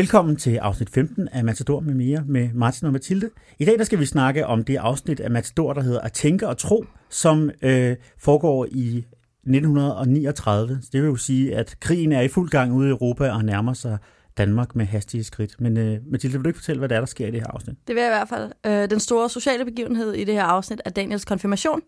Velkommen til afsnit 15 af Matador med mere med Martin og Mathilde. I dag der skal vi snakke om det afsnit af Matador, der hedder At tænke og tro, som øh, foregår i 1939. Det vil jo sige, at krigen er i fuld gang ude i Europa og nærmer sig Danmark med hastige skridt. Men øh, Mathilde, vil du ikke fortælle, hvad der er, der sker i det her afsnit? Det vil jeg i hvert fald. Øh, den store sociale begivenhed i det her afsnit er Daniels konfirmation.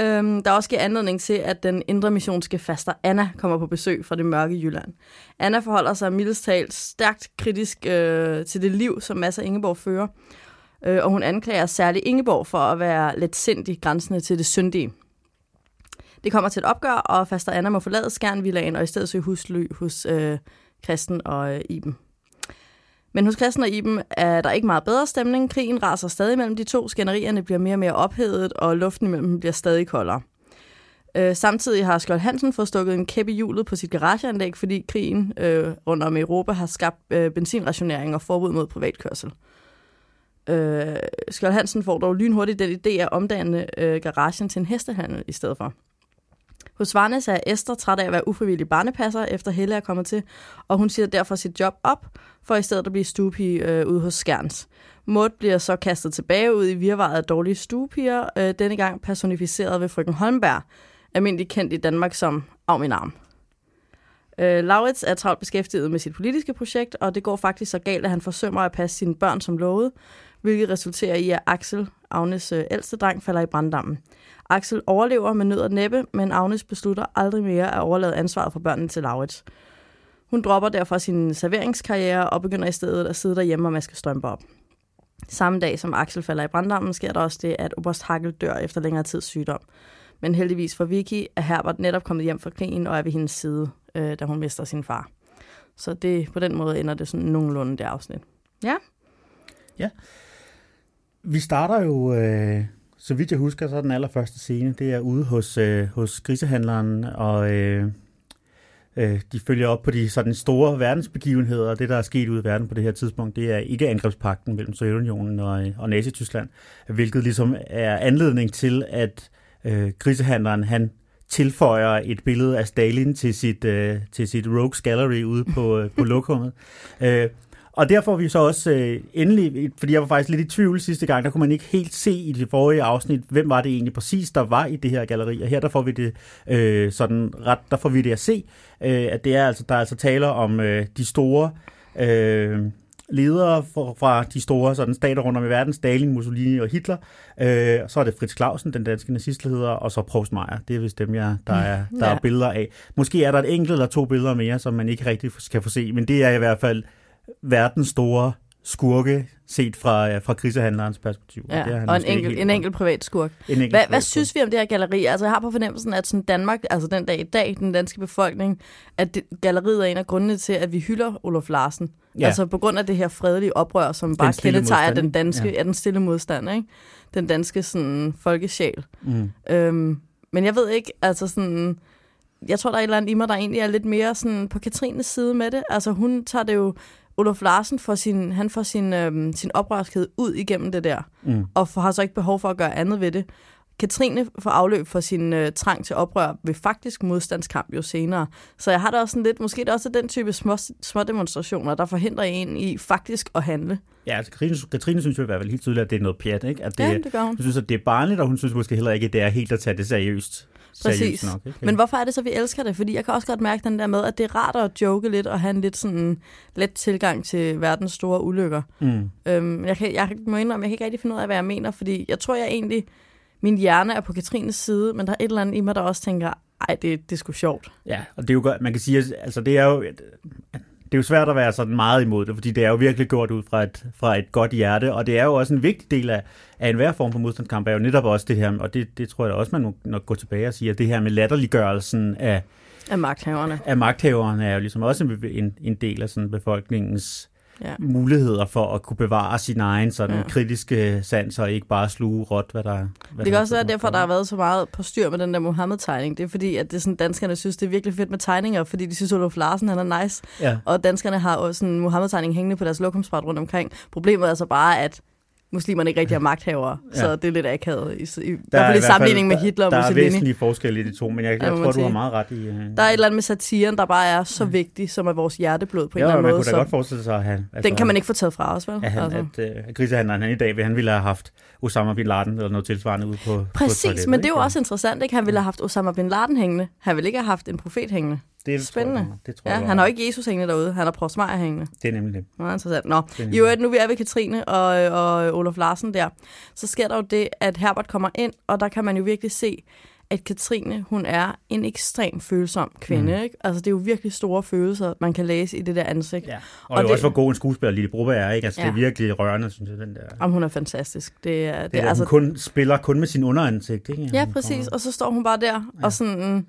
Øhm, der også giver anledning til, at den indre missionske faster Anna kommer på besøg fra det mørke Jylland. Anna forholder sig mildest talt stærkt kritisk øh, til det liv, som masser Ingeborg fører. Øh, og hun anklager særligt Ingeborg for at være let sindig grænsende til det syndige. Det kommer til et opgør, og faster Anna må forlade Skærnvillagen og i stedet søge husly hos øh, Kristen og øh, Iben. Men hos Christen og Iben er der ikke meget bedre stemning. Krigen raser stadig mellem de to. Skænderierne bliver mere og mere ophedet, og luften imellem dem bliver stadig koldere. Øh, samtidig har Skjold Hansen fået stukket en kæppe i hjulet på sit garageanlæg, fordi krigen øh, rundt om Europa har skabt øh, benzinrationering og forbud mod privatkørsel. Øh, Skjold Hansen får dog lynhurtigt den idé at omdanne øh, garagen til en hestehandel i stedet for. Hos Varnes er Esther træt af at være ufrivillig barnepasser, efter Helle er kommet til, og hun siger derfor sit job op, for i stedet at blive stuepige øh, ude hos Skærns. Maud bliver så kastet tilbage ud i virvaret af dårlige stuepiger, øh, denne gang personificeret ved frøken Holmberg, almindelig kendt i Danmark som Av min arm. Øh, Laurits er travlt beskæftiget med sit politiske projekt, og det går faktisk så galt, at han forsømmer at passe sine børn som lovet, hvilket resulterer i, at Axel, Agnes øh, ældste dreng, falder i branddammen. Axel overlever med nød og næppe, men Agnes beslutter aldrig mere at overlade ansvaret for børnene til Laurits. Hun dropper derfor sin serveringskarriere og begynder i stedet at sidde derhjemme og maske strømper op. Samme dag som Axel falder i branddammen, sker der også det, at Oberst Hagel dør efter længere tids sygdom. Men heldigvis for Vicky er Herbert netop kommet hjem fra krigen og er ved hendes side, øh, da hun mister sin far. Så det, på den måde ender det sådan nogenlunde det afsnit. Ja. Ja. Vi starter jo, øh, så vidt jeg husker, så er den allerførste scene, det er ude hos, øh, hos grisehandleren, og øh, øh, de følger op på de sådan store verdensbegivenheder, og det, der er sket ude i verden på det her tidspunkt, det er ikke angrebspakten mellem Sovjetunionen og, og Nazi-Tyskland, hvilket ligesom er anledning til, at øh, grisehandleren, han tilføjer et billede af Stalin til sit, øh, til sit Rogues Gallery ude på, øh, på lokummet. Øh, og der får vi så også øh, endelig, fordi jeg var faktisk lidt i tvivl sidste gang, der kunne man ikke helt se i det forrige afsnit, hvem var det egentlig præcis, der var i det her galleri. Og her der får vi det øh, sådan ret, der får vi det at se, øh, at det er altså, der er altså taler om øh, de store øh, ledere fra, fra de store sådan, stater rundt om i verden, Stalin, Mussolini og Hitler. Øh, så er det Fritz Clausen, den danske nazistleder, og så Prost Meier. Det er vist dem, jeg, der, er, der ja. er billeder af. Måske er der et enkelt eller to billeder mere, som man ikke rigtig kan få se, men det er i hvert fald verdens store skurke, set fra, fra krisehandlerens perspektiv. Ja, og, det og en, enkelt, en enkelt privat skurk. En enkelt hvad, hvad synes vi om det her galleri? Altså, jeg har på fornemmelsen, at sådan Danmark, altså den dag i dag, den danske befolkning, at det, galleriet er en af grundene til, at vi hylder Olof Larsen. Ja. Altså på grund af det her fredelige oprør, som bare kendetegner den danske, ja. ja. den stille modstand, ikke? Den danske sådan, folkesjæl. Mm. Øhm, men jeg ved ikke, altså sådan jeg tror, der er et eller andet i mig, der egentlig er lidt mere sådan på Katrines side med det. Altså hun tager det jo Olof Larsen får sin, han får sin, øhm, sin oprørskhed ud igennem det der, mm. og for, har så ikke behov for at gøre andet ved det. Katrine får afløb for sin øh, trang til oprør ved faktisk modstandskamp jo senere. Så jeg har da også sådan lidt, måske det også den type små, små demonstrationer, der forhindrer en i faktisk at handle. Ja, altså Katrine, Katrine synes jo i hvert fald helt tydeligt, at det er noget pjat, ikke? At det, ja, det gør hun. Hun synes, at det er barnligt, og hun synes måske heller ikke, at det er helt at tage det seriøst. Præcis. Nok, ikke? Men hvorfor er det så, vi elsker det? Fordi jeg kan også godt mærke den der med, at det er rart at joke lidt og have en lidt sådan let tilgang til verdens store ulykker. Mm. Øhm, jeg, kan, jeg må indrømme, jeg kan ikke rigtig finde ud af, hvad jeg mener, fordi jeg tror, jeg egentlig, min hjerne er på Katrines side, men der er et eller andet i mig, der også tænker, ej, det, det er sgu sjovt. Ja, og det er jo godt, man kan sige, altså det er jo, det er jo svært at være sådan meget imod det, fordi det er jo virkelig gjort ud fra et, fra et godt hjerte, og det er jo også en vigtig del af, af enhver form for modstandskamp, er jo netop også det her, og det, det tror jeg også, man må nok gå tilbage og sige, at det her med latterliggørelsen af, af magthaverne. Af magthaverne er jo ligesom også en, en del af sådan befolkningens ja. muligheder for at kunne bevare sin egen sådan ja. kritiske sans og ikke bare sluge råt, hvad der hvad Det kan også være derfor, der har været så meget på styr med den der Mohammed-tegning. Det er fordi, at det sådan, danskerne synes, det er virkelig fedt med tegninger, fordi de synes, Olof Larsen han er nice. Ja. Og danskerne har også en Mohammed-tegning hængende på deres lokumsbræt rundt omkring. Problemet er altså bare, at muslimerne ikke rigtig er magthavere, ja. så det er lidt akavet, i, i, i Der hvert er fald i hvert sammenligning med der- Hitler og Der er Mussolini. væsentlige forskelle i de to, men jeg, Ja, jeg må tror, man du har meget ret i... øh, Der er et eller andet med satiren, der bare er så vigtig, som er vores hjerteblod på en Ja, eller anden man måde. kunne da godt forestille sig, at han... Altså, den kan man ikke få taget fra os, vel? At, han, altså. at, uh, grisehandleren han i dag, han ville have haft Osama Bin Laden eller noget tilsvarende ude på på Præcis, toilettet, men det er jo ikke? også interessant, ikke? Han ville have haft Osama Bin Laden hængende. Han ville ikke have haft en profet hængende. Det spændende. Tror jeg, det tror Ja, jeg, han har jo ikke Jesus hængende derude. Han har Prosmeier hængende. Det er nemlig det. Meget interessant. Nå, Det i øvrigt, nu vi er ved Katrine og, og Olof Larsen der, så sker der jo det, at Herbert kommer ind, og der kan man jo virkelig se, at Katrine, hun er en ekstrem følsom kvinde. Mm. Ikke? Altså, det er jo virkelig store følelser, man kan læse i det der ansigt. Ja. Og, Og det er det- også, hvor god en skuespiller Lille Broberg er, ikke? Altså, ja. det er virkelig rørende, synes jeg, den der... Om hun er fantastisk. Det er, det, Det er, altså, hun kun, spiller kun med sin underansigt, ikke? Ja, præcis. Og så står hun bare der, ja. og sådan...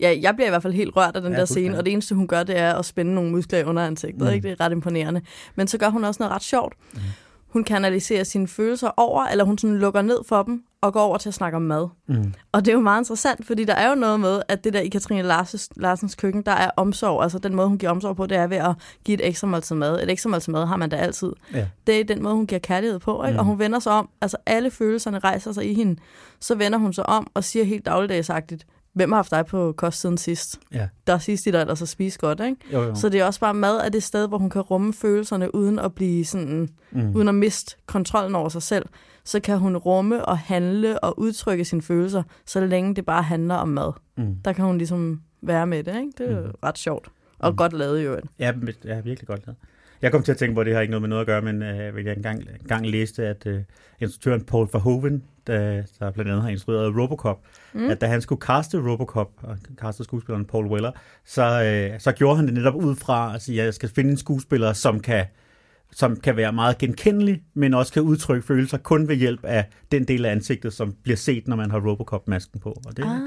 Ja, jeg bliver i hvert fald helt rørt af den Ja, der scene, og det eneste, hun gør, det er at spænde nogle muskler i underansigtet. Mm. Mm. Ikke? Det er ret imponerende. Men så gør hun også noget ret sjovt. Mm. Hun kanaliserer sine følelser over, eller hun sådan lukker ned for dem, og går over til at snakke om mad. Mm. Og det er jo meget interessant, fordi der er jo noget med, at det der i Katrine Larsens, Larsens køkken, der er omsorg. Altså den måde, hun giver omsorg på, det er ved at give et ekstra måltid mad. Et ekstra måltid mad har man da altid. Ja. Det er den måde, hun giver kærlighed på. Ikke? Mm. Og hun vender sig om. Altså alle følelserne rejser sig i hende. Så vender hun sig om og siger helt dagligdagsagtigt, hvem har haft dig på kost siden sidst? Ja. Der er sidst i dig, ellers at spise godt, ikke? Jo, jo. Så det er også bare mad af det sted, hvor hun kan rumme følelserne, uden at blive sådan, mm. uden at miste kontrollen over sig selv. Så kan hun rumme og handle og udtrykke sine følelser, så længe det bare handler om mad. Mm. Der kan hun ligesom være med det, ikke? Det er jo Mm. ret sjovt. Og Mm. godt lavet øvrigt. Ja, ja, virkelig godt lavet. Jeg kom til at tænke på, at det har ikke noget med noget at gøre, men øh, jeg engang, engang læste, at øh, instruktøren Paul Verhoeven, der, der blandt andet har instrueret Robocop, Mm. at da han skulle kaste Robocop, og kaste skuespilleren Paul Weller, så, øh, så gjorde han det netop ud fra at sige, at jeg skal finde en skuespiller, som kan, som kan være meget genkendelig, men også kan udtrykke følelser kun ved hjælp af den del af ansigtet, som bliver set, når man har Robocop-masken på. Og det, Ah.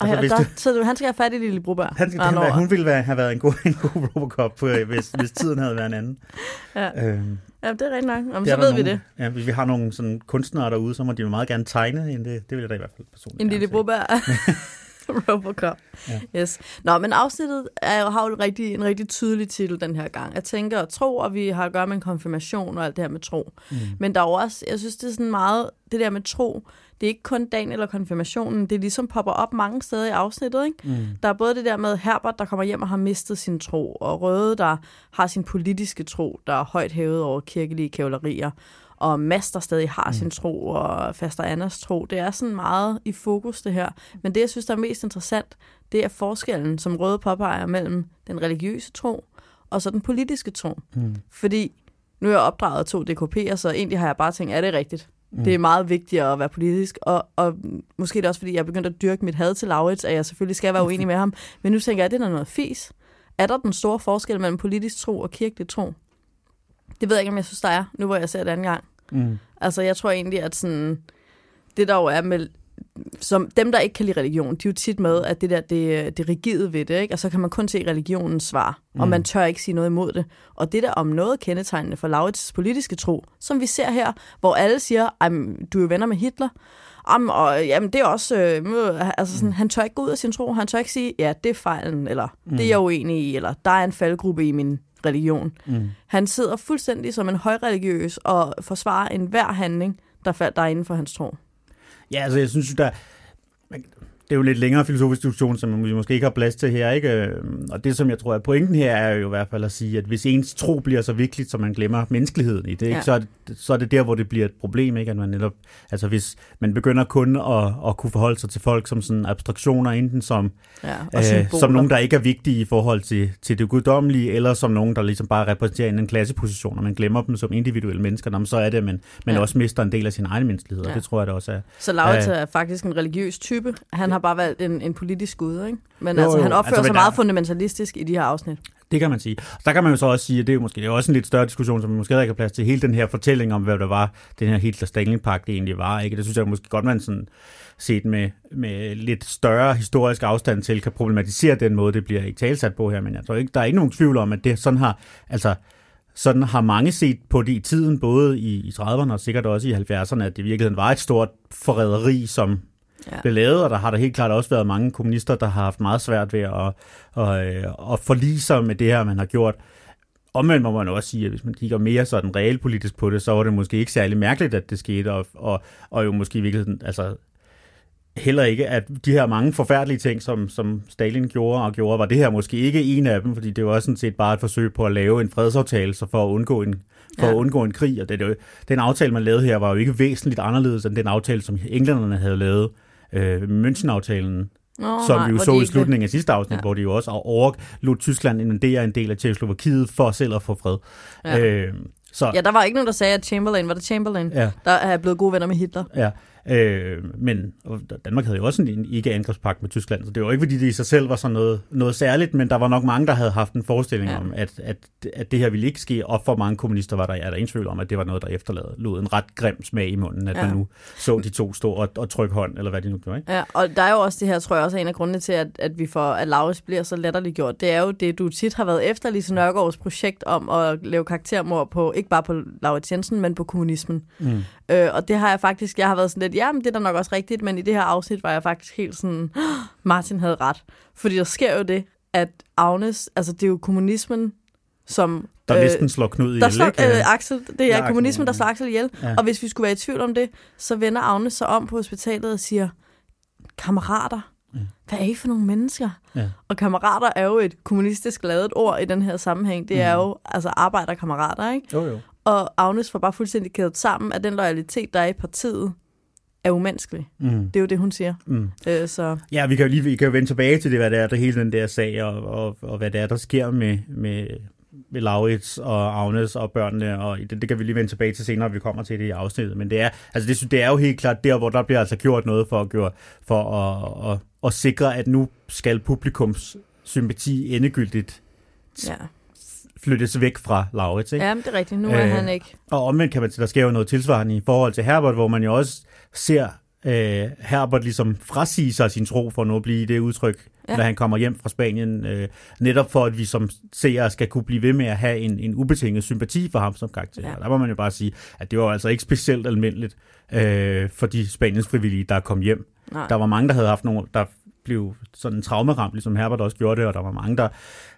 Og Altså, der, du- så han skal have fat i Lille Broberg. han, skal, han, være, hun ville være, have været en god, en god Robocop, øh, hvis, hvis tiden havde været en anden. Ja. Øhm, ja, det er rigtigt nok. Jamen, det så ved vi det. Ja, hvis vi har nogle sådan kunstnere derude, så må de jo meget gerne tegne. End det, det vil jeg da i hvert fald personligt En Lille. Broberg. Robocop. Ja. Yes. Nå, men afsnittet er, har jo en rigtig, en rigtig tydelig titel den her gang. Jeg tænker at tro, og vi har at gøre med en konfirmation og alt det her med tro. Mm. Men der er jo også, jeg synes, det er sådan meget, det der med tro, det er ikke kun dagen eller konfirmationen, det ligesom popper op mange steder i afsnittet, ikke? Mm. Der er både det der med Herbert, der kommer hjem og har mistet sin tro, og Røde, der har sin politiske tro, der er højt hævet over kirkelige kævlerier, og Mads, der stadig har mm. sin tro, og Faster Anders tro. Det er sådan meget i fokus, det her. Men det, jeg synes, der er mest interessant, det er forskellen, som Røde påpeger mellem den religiøse tro og så den politiske tro. Mm. Fordi nu er jeg opdraget af to DKP'er, så egentlig har jeg bare tænkt, er det rigtigt? Mm. Det er meget vigtigere at være politisk, og, og måske er det også, fordi jeg er begyndt at dyrke mit had til Laurits, at jeg selvfølgelig skal være uenig med ham. Men nu tænker jeg, at det er noget fis. Er der den store forskel mellem politisk tro og kirkelig tro? Det ved jeg ikke, om jeg synes, der er, nu hvor jeg ser det anden gang. Mm. Altså, jeg tror egentlig, at sådan, det der jo er med, som dem, der ikke kan lide religion, de er jo tit med, at det der, det, det rigide ved det, ikke? og så kan man kun se religionens svar, og Mm. man tør ikke sige noget imod det. Og det der om noget kendetegnende for Laurits politiske tro, som vi ser her, hvor alle siger, "Ej, du er jo venner med Hitler, Jamen, og jamen, det er også, øh, altså sådan, han tør ikke gå ud af sin tro, han tør ikke sige, ja, det er fejlen, eller det er jeg uenig i, eller der er en faldgruppe i min religion. Mm. Han sidder fuldstændig som en højreligiøs og forsvarer enhver handling, der, fal- der er inden for hans tro. Ja, altså jeg synes der... Det er jo lidt længere filosofisk diskussion, som vi måske ikke har plads til her, ikke? Øhm, Og det, som jeg tror er pointen her, er jo i hvert fald at sige, at hvis ens tro bliver så vigtigt, så man glemmer menneskeligheden i det, ikke? Ja. Så, er det, så er det der, hvor det bliver et problem, ikke? At man netop, altså hvis man begynder kun at, at kunne forholde sig til folk som sådan abstraktioner, enten som, Ja, og øh, som nogen, der ikke er vigtige i forhold til, til det guddommelige, eller som nogen, der ligesom bare repræsenterer en klasseposition, og man glemmer dem som individuelle mennesker, så er det, at man, man Ja. også mister en del af sin egen menneskelighed, og Ja. det tror jeg da også er. Så Laurits Øh. er faktisk en religiøs type. Han har bare valgt en, en politisk gud, ikke? Men Jo, altså, jo. han opfører Altså, sig der- meget fundamentalistisk i de her afsnit. Det kan man sige. Der kan man jo så også sige, at det er jo måske det er også en lidt større diskussion, som vi måske ikke har plads til. Hele den her fortælling om, hvad der var, den her Hitler-Stalin-pagt egentlig var. Ikke? Det synes jeg måske godt, man sådan set med, med lidt større historisk afstand til, kan problematisere den måde, det bliver ikke talsat på her. Men jeg tror ikke, der er ikke nogen tvivl om, at det sådan har, altså, sådan har mange set på det i tiden, både i, i 30'erne og sikkert også i 70'erne, at det i virkeligheden var et stort forræderi, som Ja. blev lavet, og der har der helt klart også været mange kommunister, der har haft meget svært ved at, at, at, at forlige sig med det her, man har gjort. Omvendt må man også sige, at hvis man kigger mere sådan realpolitisk på det, så var det måske ikke særlig mærkeligt, at det skete, og, og, og jo måske virkelig, altså heller ikke, at de her mange forfærdelige ting, som, som Stalin gjorde og gjorde, var det her måske ikke en af dem, fordi det var sådan set bare et forsøg på at lave en fredsaftale, så for at undgå en, for ja. at undgå en krig. Og det, det, den aftale, man lavede her, var jo ikke væsentligt anderledes end den aftale, som englænderne havde lavet, øh, München-aftalen, Nå, som nej, vi jo så i slutningen af sidste afsnit, Ja. ja. hvor de jo også overlod Tyskland invadere en del af Tjekkoslovakiet for selv at få fred. Ja. Øh, så, Ja, der var ikke nogen, der sagde, at Chamberlain, var det Chamberlain, ja, der er blevet gode venner med Hitler. ja. Øh, men og Danmark havde jo også en ikke-angrebspagt med Tyskland, så det var ikke, fordi det i sig selv var sådan noget, noget særligt, men der var nok mange, der havde haft en forestilling Ja. om, at, at, at det her ville ikke ske, og for mange kommunister var der, er der ingen tvivl om, at det var noget, der efterlod en ret grim smag i munden, at Ja. ja. man nu så de to stå og, og trykke hånd, eller hvad de nu gjorde, ikke? Ja, og der er jo også det her, tror jeg også er en af grundene til, at, at vi får, at Laurits bliver så latterligt gjort. Det er jo det, du tit har været efter, Lise Nørgaards projekt om at lave karaktermord på, ikke bare på Laurits Jensen, men på kommunismen. Mm. Øh, og det har jeg faktisk, jeg har været sådan lidt, ja, men det er da nok også rigtigt, men i det her afsnit var jeg faktisk helt sådan, Martin havde ret. Fordi der sker jo det, at Agnes, altså det er jo kommunismen, som... Der øh, næsten slår Knud ihjel, der slår, ikke? øh, Axel, det er Ja, kommunismen, der slår Axel ihjel. Ja. Og hvis vi skulle være i tvivl om det, så vender Agnes sig om på hospitalet og siger, kammerater, Ja. hvad er I for nogle mennesker? Ja. Og kammerater er jo et kommunistisk lavet ord i den her sammenhæng. Det er Mhm. jo altså arbejderkammerater, ikke? Jo, jo. Og Agnes får bare fuldstændig kædet sammen, at den loyalitet, der er i partiet, er umenneskelig. Mm. Det er jo det, hun siger. Mm. Øh, så Ja, vi kan jo lige vi kan jo vende tilbage til det, hvad det er, der hele den der sag, og, og, og hvad det er, der sker med, med, med Laurits og Agnes og børnene, og det, det kan vi lige vende tilbage til senere, når vi kommer til det i afsnittet. Men det er, altså det, det er jo helt klart der, hvor der bliver altså gjort noget for at, gøre, for at, at, at sikre, at nu skal publikums sympati endegyldigt ja. flyttes væk fra Laurits. Ikke? ja, men det er rigtigt. Nu er Øh, han ikke. Og omvendt kan man der sker jo noget tilsvarende i forhold til Herbert, hvor man jo også ser øh, Herbert ligesom frasige sig sin tro for nu at blive det udtryk, Ja. når han kommer hjem fra Spanien. Øh, netop for, at vi som seere skal kunne blive ved med at have en, en ubetinget sympati for ham som karakter. Ja. Der må man jo bare sige, at det var altså ikke specielt almindeligt øh, for de Spaniens frivillige, der kom hjem. Nej. Der var mange, der havde haft nogle, der blev sådan traumeramt, ligesom Herbert også gjorde det, og der var mange, der,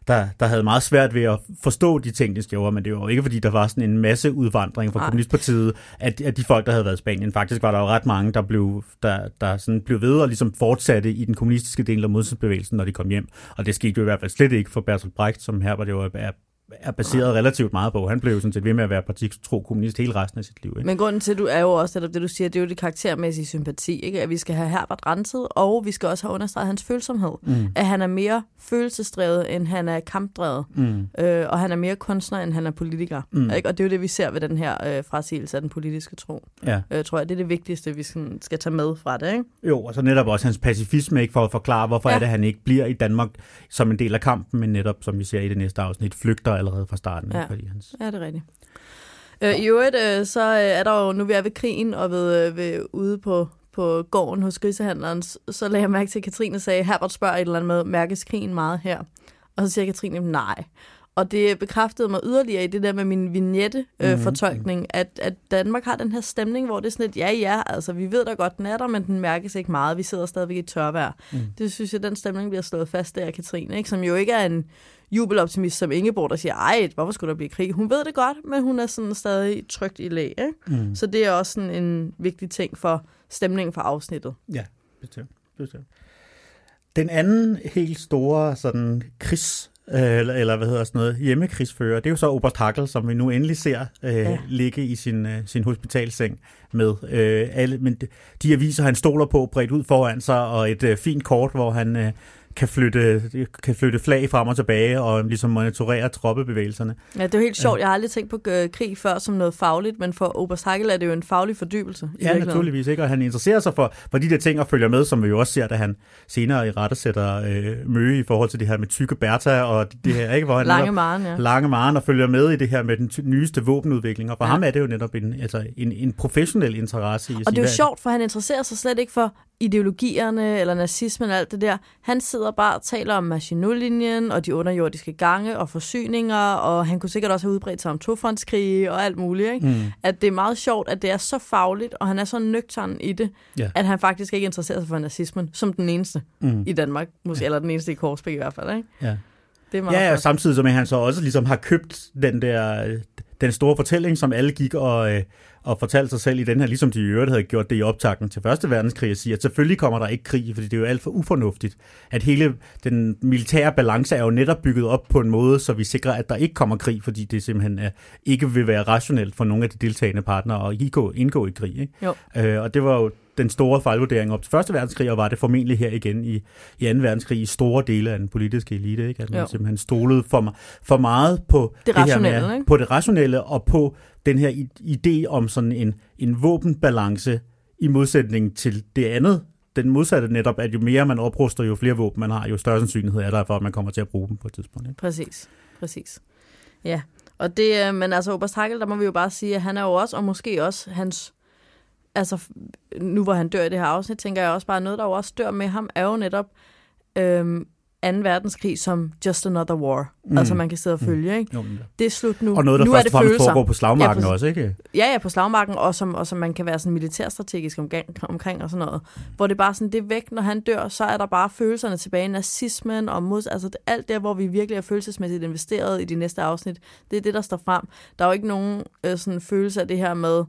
der, der havde meget svært ved at forstå de ting, de gjorde, men det var jo ikke, fordi der var sådan en masse udvandring fra. Kommunistpartiet, at, at de folk, der havde været i Spanien, faktisk var der jo ret mange, der blev, der, der sådan blev ved og ligesom fortsatte i den kommunistiske del af modstandsbevægelsen, når de kom hjem. Og det skete jo i hvert fald slet ikke for Bertolt Brecht, som Herbert jo er, er baseret relativt meget på. Han blev jo sådan set ved med at være partitro kommunist hele resten af sit liv. Ikke? Men grunden til, du er jo også netop det, du siger, det er jo det karaktermæssige sympati, ikke? at vi skal have Herbert renset, og vi skal også have understreget hans følsomhed. Mm. At han er mere følelsesdrevet, end han er kampdrevet. Mm. Øh, og han er mere kunstner, end han er politiker. Mm. Ikke? Og det er jo det, vi ser ved den her øh, frasigelse af den politiske tro. Ja. Øh, tror jeg, det er det vigtigste, vi skal, skal tage med fra det. Ikke? Jo, og så netop også hans pacifisme, ikke for at forklare, hvorfor ja. er det, han ikke bliver i Danmark som en del af kampen, men netop, som vi ser i det næste afsnit, flygter allerede fra starten. Ja. Fordi hans... Ja, det er rigtigt. Øh, I øvrigt, øh, så øh, er der jo, nu vi er ved krigen og ved, øh, ved ude på, på gården hos grisehandleren, så lagde jeg mærke til, at Katrine sagde, Herbert spørger et eller andet med, mærkes krigen meget her? Og så siger Katrine, nej. Og det bekræftede mig yderligere i det der med min vignette-fortolkning, Mhm. at, at Danmark har den her stemning, hvor det er sådan lidt, ja ja, altså vi ved da godt, den er der, men den mærkes ikke meget. Vi sidder stadigvæk i tørvejr. Mm. Det synes jeg, den stemning bliver slået fast der af Katrine, ikke? som jo ikke er en jubeloptimist som Ingeborg, der siger, ej, hvorfor skulle der blive krig? Hun ved det godt, men hun er sådan stadig trygt i læ. Ikke? Mm. Så det er også sådan en vigtig ting for stemningen for afsnittet. Ja, bestemt. bestemt. Den anden helt store sådan krigs øh, eller, eller hvad hedder sådan noget, hjemmekrigsfører, det er jo så Oberst Hackel, som vi nu endelig ser øh, Ja. ligge i sin, øh, sin hospitalseng med øh, alle, men de, de aviser, han stoler på, bredt ud foran sig, og et øh, fint kort, hvor han øh, kan, flytte, kan flytte flag frem og tilbage, og ligesom monitorere troppebevægelserne. Ja, det er jo helt sjovt. Jeg har aldrig tænkt på øh, krig før som noget fagligt, men for Oberst Hackel er det jo en faglig fordybelse. i Ja, naturligvis ikke, og han interesserer sig for, for de der ting og følger med, som vi jo også ser, da han senere i rette sætter øh, møge i forhold til det her med tykke Bertha og det her, ikke? Hvor han Lange Maren, ja. lange Maren og følger med i det her med den nyeste våbenudvikling, og for Ja. ham er det jo netop en, altså en, en professionel interesse i Og sige, det er jo sjovt, for han interesserer sig slet ikke for ideologierne eller nazismen og alt det der. Han sidder bare og taler om Maginot-linjen og de underjordiske gange og forsyninger, og han kunne sikkert også have udbredt sig om tofrontskrige og alt muligt. Ikke? Mm. At det er meget sjovt, at det er så fagligt, og han er så nøgtern i det, Ja. at han faktisk ikke interesserer sig for nazismen som den eneste Mm. i Danmark, måske, eller den eneste i Korsbæk i hvert fald. Ikke? Ja. Det er meget Ja, og samtidig som han så også ligesom har købt den der øh, den store fortælling, som alle gik og, øh, og fortalte sig selv i den her, ligesom de i øvrigt havde gjort det i optakten til Første Verdenskrig, at sige, at selvfølgelig kommer der ikke krig, fordi det er jo alt for ufornuftigt. At hele den militære balance er jo netop bygget op på en måde, så vi sikrer, at der ikke kommer krig, fordi det simpelthen er, ikke vil være rationelt for nogle af de deltagende partnere at indgå, indgå i krig. Ikke? Jo. Øh, og det var jo den store fejlvurdering op til Første Verdenskrig, og var det formentlig her igen i, i 2. verdenskrig i store dele af den politiske elite, ikke? at man Jo. simpelthen stolede for, for meget på Det her rationelle, med, ikke? på det rationelle og på den her idé om sådan en, en våbenbalance i modsætning til det andet. Den modsatte netop, at jo mere man opruster, jo flere våben man har, jo større sandsynlighed er der for, at man kommer til at bruge dem på et tidspunkt. Ikke? Præcis, præcis. Ja, og det, øh, men altså Oberst Hagel, der må vi jo bare sige, at han er jo også, og måske også hans, altså nu hvor han dør i det her afsnit, tænker jeg også bare, noget der jo også dør med ham, er jo netop øhm, 2. verdenskrig som just another war. Mm. Mm. Altså man kan sidde og følge, ikke? Jo, men- Det er slut nu. og noget, der nu er først det og fremmest foregår på slagmarken Ja, præcis. også, ikke? Ja, ja, på slagmarken, og som, og som man kan være sådan militærstrategisk omkring, omkring og sådan noget. Hvor det er bare sådan, det er væk, når han dør, så er der bare følelserne tilbage. Nazismen og mod, altså det, alt det, hvor vi virkelig er følelsesmæssigt investeret i de næste afsnit, det er det, der står frem. Der er jo ikke nogen øh, sådan følelse af det her med,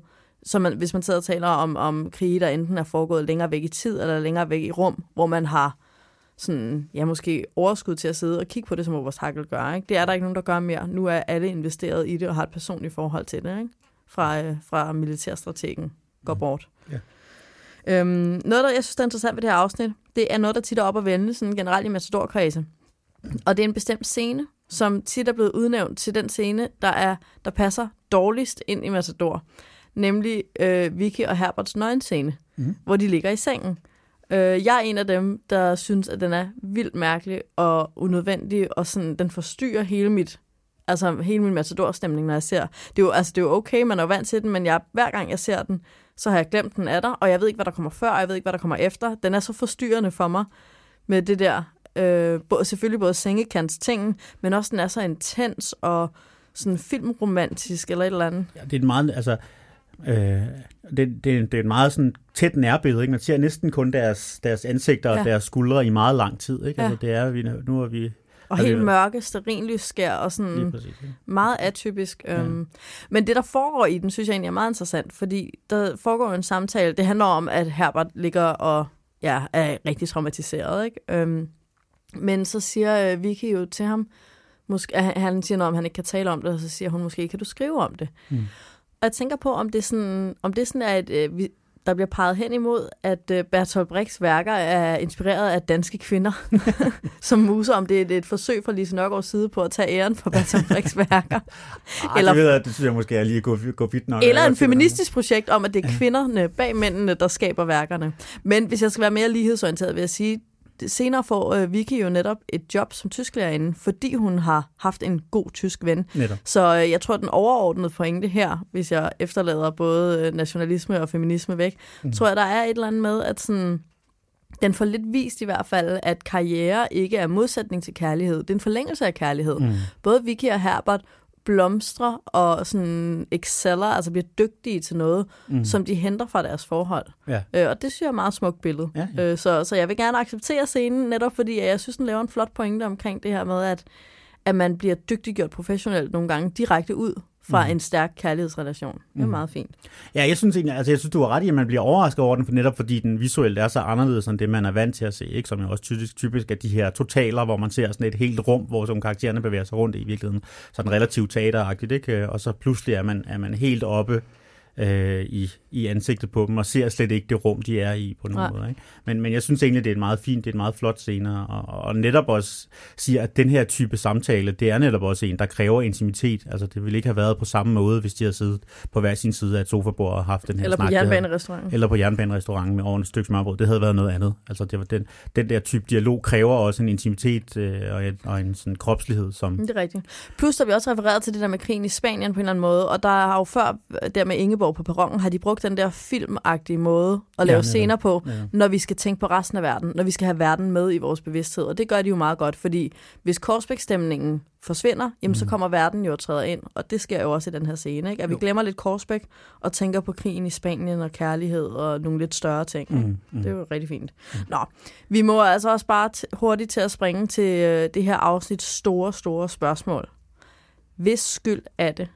så man, hvis man sidder og taler om, om krige, der enten er foregået længere væk i tid, eller længere væk i rum, hvor man har sådan, ja, måske overskud til at sidde og kigge på det, som Oberst Hagel gør. Ikke? Det er der ikke nogen, der gør mere. Nu er alle investeret i det og har et personligt forhold til det, ikke? Fra, øh, fra militærstrategen går bort. Ja. Øhm, noget, der jeg synes, der er interessant ved det her afsnit, det er noget, der tit er op at vende sådan generelt i Matador-kredse. Og det er en bestemt scene, som tit er blevet udnævnt til den scene, der, er, der passer dårligst ind i Matador. Nemlig øh, Vicky og Herberts nøgenscene, Mhm. hvor de ligger i sengen. Øh, jeg er en af dem, der synes, at den er vildt mærkelig og unødvendig, og sådan, den forstyrrer hele mit altså hele min matador-stemning, når jeg ser. Det er jo, altså, det er jo okay, man er jo vant til den, men jeg, hver gang jeg ser den, så har jeg glemt, den er der, og jeg ved ikke, hvad der kommer før, og jeg ved ikke, hvad der kommer efter. Den er så forstyrrende for mig med det der, øh, både, selvfølgelig både sengekants ting, men også den er så intens og sådan filmromantisk eller et eller andet. Ja, det er en meget, altså, øh, det, det, det er en meget sådan tæt nærbillede, ikke? Man ser næsten kun deres, deres ansigter og Ja. deres skuldre i meget lang tid, ikke? Ja. Altså, det er vi, nu er vi Og Ja, det helt er- mørke, sterinlysskær og sådan præcis. Ikke? meget atypisk. Ja. Øhm, men det, der foregår i den, synes jeg egentlig er meget interessant, fordi der foregår en samtale. Det handler om, at Herbert ligger og ja, er rigtig traumatiseret. Ikke? Øhm, men så siger øh, Vicky jo til ham, måske, han- siger noget om, at han ikke kan tale om det, og så siger hun måske, kan du skrive om det? Mm. Og jeg tænker på, om det sådan, om det sådan er et... Øh, der bliver peget hen imod, at øh, Bertolt Brechts værker er inspireret af danske kvinder, som muser, om det er et, et forsøg fra Lise Nørgaards side på at tage æren for Bertolt Brechts værker. Ej, Eller- det, ved jeg, det synes jeg måske er lige gå, gå vidt nok. Eller en feministisk projekt om, at det er kvinderne bag mændene, der skaber værkerne. Men hvis jeg skal være mere lighedsorienteret, vil jeg sige, senere får øh, Vicky jo netop et job som tysklærerinde, fordi hun har haft en god tysk ven. Netop. Så øh, jeg tror, den overordnede pointe her, hvis jeg efterlader både øh, nationalisme og feminisme væk, mm. tror jeg, der er et eller andet med, at sådan, den får lidt vist i hvert fald, at karriere ikke er modsætning til kærlighed. Det er en forlængelse af kærlighed. Mm. Både Vicky og Herbert blomstrer og sådan exceller, altså bliver dygtige til noget, Mm. som de henter fra deres forhold. Ja. Øh, og det synes jeg er et meget smukt billede. Ja, ja. Øh, så, så jeg vil gerne acceptere scenen, netop fordi jeg synes, den laver en flot pointe omkring det her med, at, at man bliver dygtiggjort professionelt nogle gange direkte ud fra mm. en stærk kærlighedsrelation. Det er Mhm. meget fint. Ja, jeg synes egentlig, altså jeg synes, du har ret i, at man bliver overrasket over den, for netop fordi den visuelt er så anderledes end det, man er vant til at se, ikke? som jo også typisk, typisk er de her totaler, hvor man ser sådan et helt rum, hvor som karaktererne bevæger sig rundt i, i virkeligheden. Sådan relativt teateragtigt, ikke? Og så pludselig er man, er man helt oppe øh, i, i ansigtet på dem, og ser slet ikke det rum, de er i på nogen Nej. måde. Ikke? Men, men jeg synes egentlig, det er en meget fint, det er en meget flot scene, og, og netop også siger, at den her type samtale, det er netop også en, der kræver intimitet. Altså det ville ikke have været på samme måde, hvis de havde siddet på hver sin side af et sofabord og haft den her Eller snak. på jernbanerestauranten. eller på jernbanerestauranten med over et stykke smørbrød. Det havde været noget andet. Altså det var den, den der type dialog kræver også en intimitet øh, og, en, og en sådan kropslighed, som... Det er rigtigt. Plus der bliver også refereret til det der med krigen i Spanien på en eller anden måde, og der har jo før, der med Ingeborg Silkeborg på perronen, har de brugt den der filmagtige måde at lave netop. scener på, Ja. når vi skal tænke på resten af verden, når vi skal have verden med i vores bevidsthed. Og det gør de jo meget godt, fordi hvis Korsbæk-stemningen forsvinder, jamen Mm. så kommer verden jo og træder ind. Og det sker jo også i den her scene, ikke? At vi Jo. glemmer lidt Korsbæk og tænker på krigen i Spanien og kærlighed og nogle lidt større ting. Mm, mm. Det er jo rigtig fint. Nå, vi må altså også bare hurtigt til at springe til øh, det her afsnit store, store spørgsmål. Hvis skyld er det,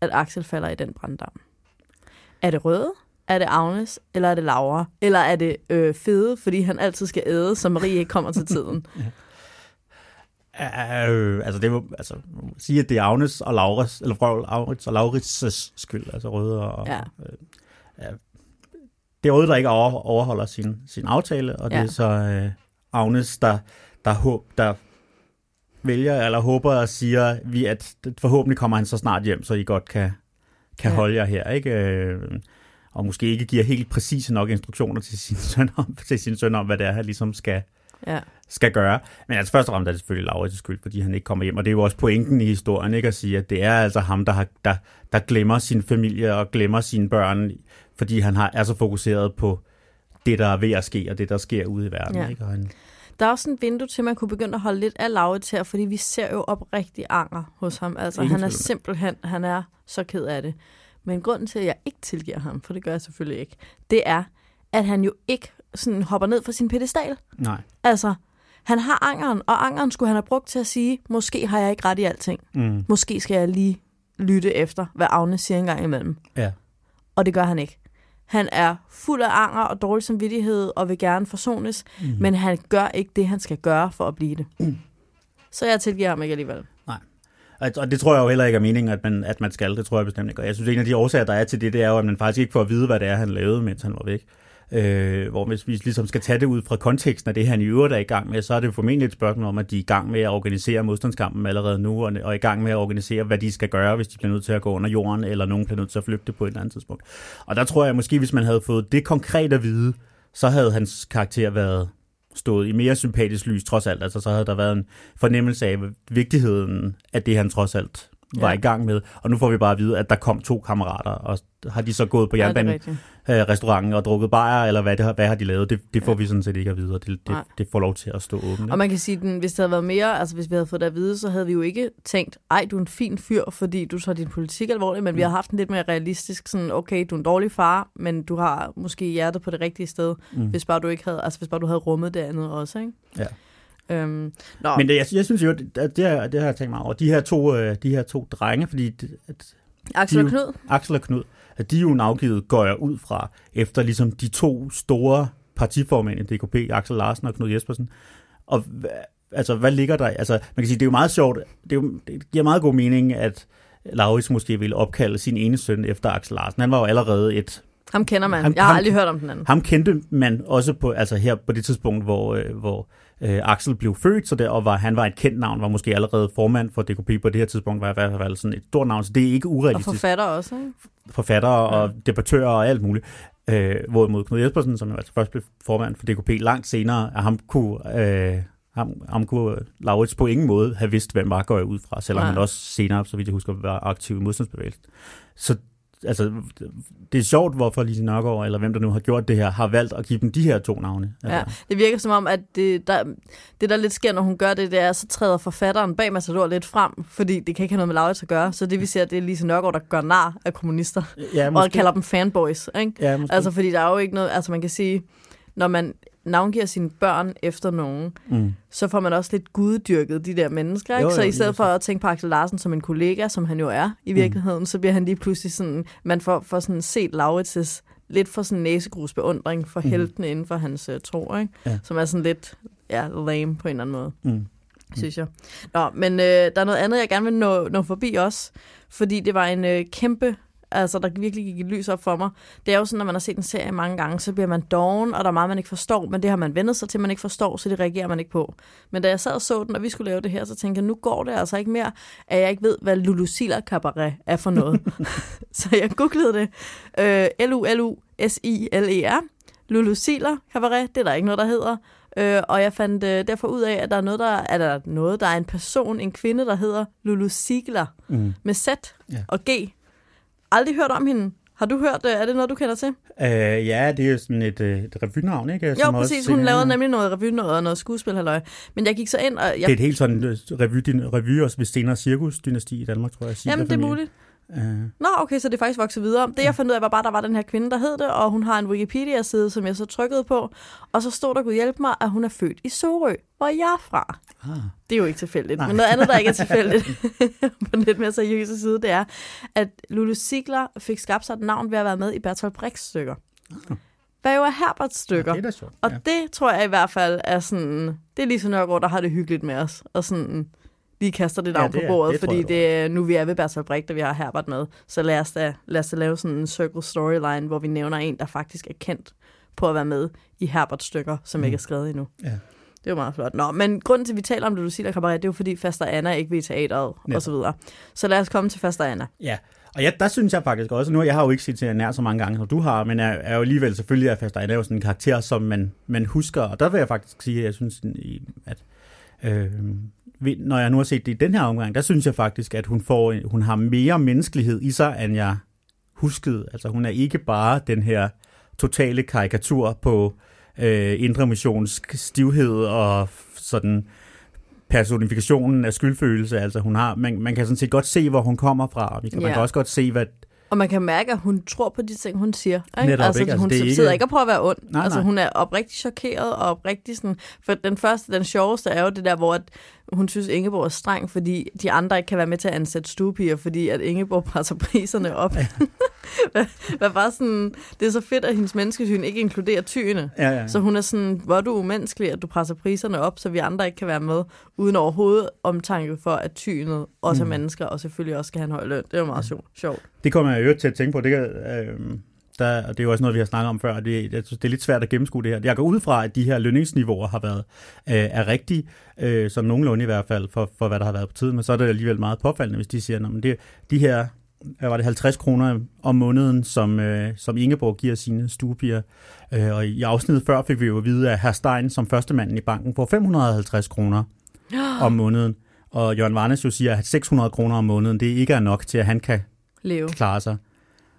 at Axel falder i den branddam? Er det Røde? Er det Agnes? Eller er det Laura? Eller er det øh, Fede, fordi han altid skal æde, så Marie ikke kommer til tiden? Øh, altså, det må, altså, sige, at det er Agnes og Lauras, eller prøv, Aurits og Laurits' skyld, altså Røde og... Ja. Øh, ja. Det er Røde, der ikke over, overholder sin, sin aftale, og det Ja. er så øh, Agnes, der, der, håb, der vælger, eller håber og siger, vi, at forhåbentlig kommer han så snart hjem, så I godt kan, kan Ja. holde jer her, ikke? Øh, og måske ikke giver helt præcise nok instruktioner til sin søn om, til sin søn om hvad det er, han ligesom skal, Ja, skal gøre. Men altså først og fremmest er det selvfølgelig Laurits skyld, fordi han ikke kommer hjem. Og det er jo også pointen i historien, ikke? At sige, at det er altså ham, der, har, der, der glemmer sin familie og glemmer sine børn, fordi han har, er så fokuseret på det, der er ved at ske, og det, der sker ude i verden. Ja. Ikke? Og han, Der er også en vindue til, at man kunne begynde at holde lidt af Laurits her, fordi vi ser jo oprigtig anger hos ham. Altså, Ingen han er simpelthen, han er så ked af det. Men grunden til, at jeg ikke tilgiver ham, for det gør jeg selvfølgelig ikke, det er, at han jo ikke sådan hopper ned fra sin pedestal. nej. Altså, han har angeren, og angeren skulle han have brugt til at sige, måske har jeg ikke ret i alting. Mm. Måske skal jeg lige lytte efter, hvad Agnes siger en gang imellem. Ja. Og det gør han ikke. Han er fuld af anger og dårlig samvittighed og vil gerne forsones, Mm. men han gør ikke det, han skal gøre for at blive det. Mm. Så jeg tilgiver ham ikke alligevel. Og og det tror jeg jo heller ikke er meningen, at man, at man skal. Det tror jeg bestemt ikke. Og jeg synes, at en af de årsager, der er til det, det er jo, at man faktisk ikke får at vide, hvad det er, han lavede, mens han var væk. Øh, hvor hvis vi ligesom skal tage det ud fra konteksten af det, han i øvrigt er i gang med, så er det jo formentlig et spørgsmål om, at de er i gang med at organisere modstandskampen allerede nu, og, og er i gang med at organisere, hvad de skal gøre, hvis de bliver nødt til at gå under jorden, eller nogen bliver nødt til at flygte på et eller andet tidspunkt. Og der tror jeg måske, hvis man havde fået det konkret at vide, så havde hans karakter været stået i mere sympatisk lys, trods alt. Altså, så havde der været en fornemmelse af vigtigheden af det, han trods alt var Ja. i gang med. Og nu får vi bare at vide, at der kom to kammerater, og har de så gået på er rigtigt. øh, og drukket bajer, eller hvad, det, har- hvad har de lavet? Det, det får Ja. vi sådan set ikke at vide, og det, det, Nej. det får lov til at stå åbent. Og man kan sige, at hvis det havde været mere, altså hvis vi havde fået det at vide, så havde vi jo ikke tænkt, ej, du er en fin fyr, fordi du tager din politik alvorligt, men mm. vi har haft en lidt mere realistisk, sådan, okay, du er en dårlig far, men du har måske hjertet på det rigtige sted, Mm. hvis bare du ikke havde, altså hvis bare du havde rummet det andet også, ikke? Ja. Øhm, nå, Men det, jeg, jeg synes jo, at det, har, det har jeg tænkt mig over. De her to, øh, de her to drenge, fordi det, at Axel og Knud, Axel og Knud, at de er jo navgivet, går jeg ud fra, efter ligesom de to store partiformænd i DKP, Axel Larsen og Knud Jespersen. Og altså, hvad ligger der? Altså, man kan sige, det er jo meget sjovt. Det, er jo, det giver meget god mening, at Laurits måske ville opkalde sin ene søn efter Axel Larsen. Han var jo allerede et ham kender man. Ham- jeg har ham- aldrig hørt om den anden. Ham kendte man også på, altså her på det tidspunkt, hvor, øh, hvor øh, Axel blev født, så der, og var, han var et kendt navn, var måske allerede formand for DKP på det her tidspunkt, var i hvert fald sådan et stort navn, så det er ikke Og urealistisk. forfatter også, ikke? Forfattere og debattører og alt muligt. Øh, hvorimod Knud Jespersen, som jo altså først blev formand for DKP, langt senere, at ham kunne, øh, ham, ham kunne Laurits på ingen måde have vidst, hvem var, går jeg ud fra, selvom Nej. han også senere, så vidt jeg husker, var aktiv i modstandsbevægelsen. Så altså, det er sjovt, hvorfor Lise Nørgaard, eller hvem der nu har gjort det her, har valgt at give dem de her to navne. Altså, Ja, det virker som om, at det der, det, der lidt sker, når hun gør det, det er, så træder forfatteren bag Matador lidt frem, fordi det kan ikke have noget med Laurits at gøre. Så det vi ser, det er Lise Nørgaard, der gør nar af kommunister, ja, og kalder dem fanboys. Ikke? Ja, måske. Altså, fordi der er jo ikke noget, altså man kan sige, når man navngiver sine børn efter nogen, mm. så får man også lidt guddyrket de der mennesker. Ikke? Jo, jo, så i stedet for at tænke på Axel Larsen som en kollega, som han jo er i virkeligheden, mm. så bliver han lige pludselig sådan, man får, får sådan set Laurits' lidt for sådan næsegrus beundring for Mhm. heltene inden for hans uh, tro, ikke? Ja. som er sådan lidt ja, lame på en eller anden måde, Mm. synes jeg. Nå, men øh, der er noget andet, jeg gerne vil nå, nå forbi også, fordi det var en øh, kæmpe altså der virkelig gik et lys op for mig. Det er jo sådan, når man har set en serie mange gange, så bliver man doven, og der er meget, man ikke forstår, men det har man vendet sig til, man ikke forstår, så det reagerer man ikke på. Men da jeg sad og så den, og vi skulle lave det her, så tænkte jeg, nu går det altså ikke mere, at jeg ikke ved, hvad Lulu Siller Cabaret er for noget. så jeg googlede det. Øh, L-U-L-U-S-I-L-E-R. Lulu Siller Cabaret, det er der ikke noget, der hedder. Øh, og jeg fandt øh, derfor ud af, at der er noget, der er, der noget, der er en person, en kvinde, der hedder Lulu Sigler Mm. med Z Ja. og G. Aldrig hørt om hende. Har du hørt, øh, er det noget, du kender til? Øh, ja, det er jo sådan et, øh, et revynavn, ikke? Jo, Som præcis. også- Hun lavede nemlig noget revy noget og noget skuespil, halløj. Men jeg gik så ind, og Det er jeg, et helt sådan øh, revy, revy også ved senere cirkusdynasti i Danmark, tror jeg. jamen det er muligt. Øh, Nå, okay, så det er faktisk vokset videre. Det jeg fandt ud af, var bare, at der var den her kvinde, der hed det, og hun har en Wikipedia-side, som jeg så trykkede på. Og så stod der, Gud hjælpe mig, at hun er født i Sorø, hvor jeg er fra. ah, Det er jo ikke tilfældigt. Nej. Men noget andet, der ikke er tilfældigt på den lidt mere seriøse side, det er, at Lulu Sigler fik skabt sig et navn ved at være med i Bertolt Brechts stykker. Hvad jo er Herberts stykker. det er sjovt. Og ja. det tror jeg i hvert fald er sådan... Det er Lise Nørgaard, der har det hyggeligt med os. Og sådan lige kaster det Ja, navn det på er- bordet, det fordi jeg, du det er, nu vi er ved Bertolt Brecht, og vi har Herbert med. Så lad os da, lad os da lave sådan en circle storyline, hvor vi nævner en, der faktisk er kendt på at være med i Herberts stykker, som Mm. ikke er skrevet endnu. Ja. Det er meget flot. Nå, men grunden til, at vi taler om Lucilla Cabaret, det er jo fordi Faster Anna ikke vil i teateret, Netop. og så videre. Så lad os komme til Faster Anna. Ja, og ja, der synes jeg faktisk også, nu jeg har jo ikke set til nær så mange gange, som du har, men er, er jo alligevel selvfølgelig, at Faster er jo sådan en karakter, som man, man husker, og der vil jeg faktisk sige, at jeg synes, at øh, når jeg nu har set det i den her omgang, der synes jeg faktisk, at hun, får, hun har mere menneskelighed i sig, end jeg huskede. Altså hun er ikke bare den her totale karikatur på øh, indre missions stivhed og sådan personifikationen af skyldfølelse. Altså hun har, man, man kan sådan set godt se, hvor hun kommer fra, og vi kan, man Ja. kan også godt se, hvad, Og man kan mærke, at hun tror på de ting, hun siger. Ikke? Netop, altså, ikke? Altså, hun det er sidder ikke- ikke og prøver at være ond. Nej, altså, nej. hun er oprigtig chokeret og oprigtig sådan... For den første, den sjoveste er jo det der, hvor at hun synes, Ingeborg er streng, fordi de andre ikke kan være med til at ansætte stuepiger, fordi at Ingeborg presser priserne op. Ja. hvad, hvad var sådan, det er så fedt, at hendes menneskesyn ikke inkluderer tyene. ja, ja. Så hun er sådan, hvor er du umenneskelig, at du presser priserne op, så vi andre ikke kan være med, uden overhovedet omtanke for, at tynet også Mm. er mennesker, og selvfølgelig også skal have en høj løn. Det er jo meget sjovt. sjovt. Det kommer jeg jo til at tænke på. Det, kan, øh, der, og det er jo også noget, vi har snakket om før. og Det, jeg synes, det er lidt svært at gennemskue det her. Jeg går ud fra, at de her lønningsniveauer har været øh, er rigtige, øh, som nogenlunde i hvert fald, for, for hvad der har været på tiden. Men så er det alligevel meget påfaldende, hvis de siger, at det, de her hvad var det 50 kroner om måneden, som, øh, som Ingeborg giver sine stuepiger. Øh, og i afsnittet før fik vi jo at vide, at herr Stein som første manden i banken får 550 kroner om måneden. Og Jørgen Varnes jo siger, at 600 kroner om måneden, det ikke er nok til, at han kan Leve. klare sig.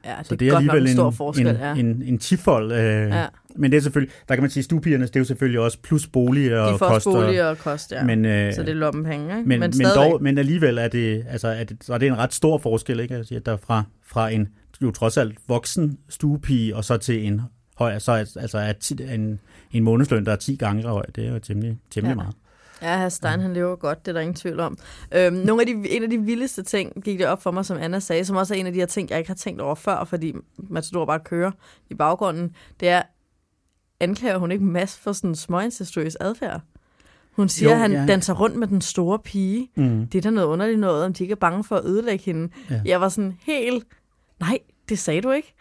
Ja, det, Så er, det er alligevel en stor en, forskel, en, ja. en, en tifold. Øh, ja. Men det er selvfølgelig, der kan man sige, stuepigerne, det er jo selvfølgelig også plus bolig og De får koster. bolig og kost, ja. Men, Men, øh, så det er lommepenge, ikke? men, men, stadigvæk. dog, men alligevel er det, altså, er det, så er det en ret stor forskel, ikke? Altså, at der fra, fra en jo trods alt voksen stuepige, og så til en høj, så altså er en, en månedsløn, der er 10 gange høj. Det er jo temmelig, temmelig ja. meget. Ja, herr Stein, han lever godt, det er der ingen tvivl om. Øhm, nogle af de, en af de vildeste ting gik det op for mig, som Anna sagde, som også er en af de her ting, jeg ikke har tænkt over før, fordi Matador bare kører i baggrunden, det er, anklager hun ikke Mads for sådan småincestuøs adfærd? Hun siger, Jo, at han ja. danser rundt med den store pige. Mm. Det er da noget underligt noget, om de ikke er bange for at ødelægge hende. Ja. Jeg var sådan helt, nej, det sagde du ikke.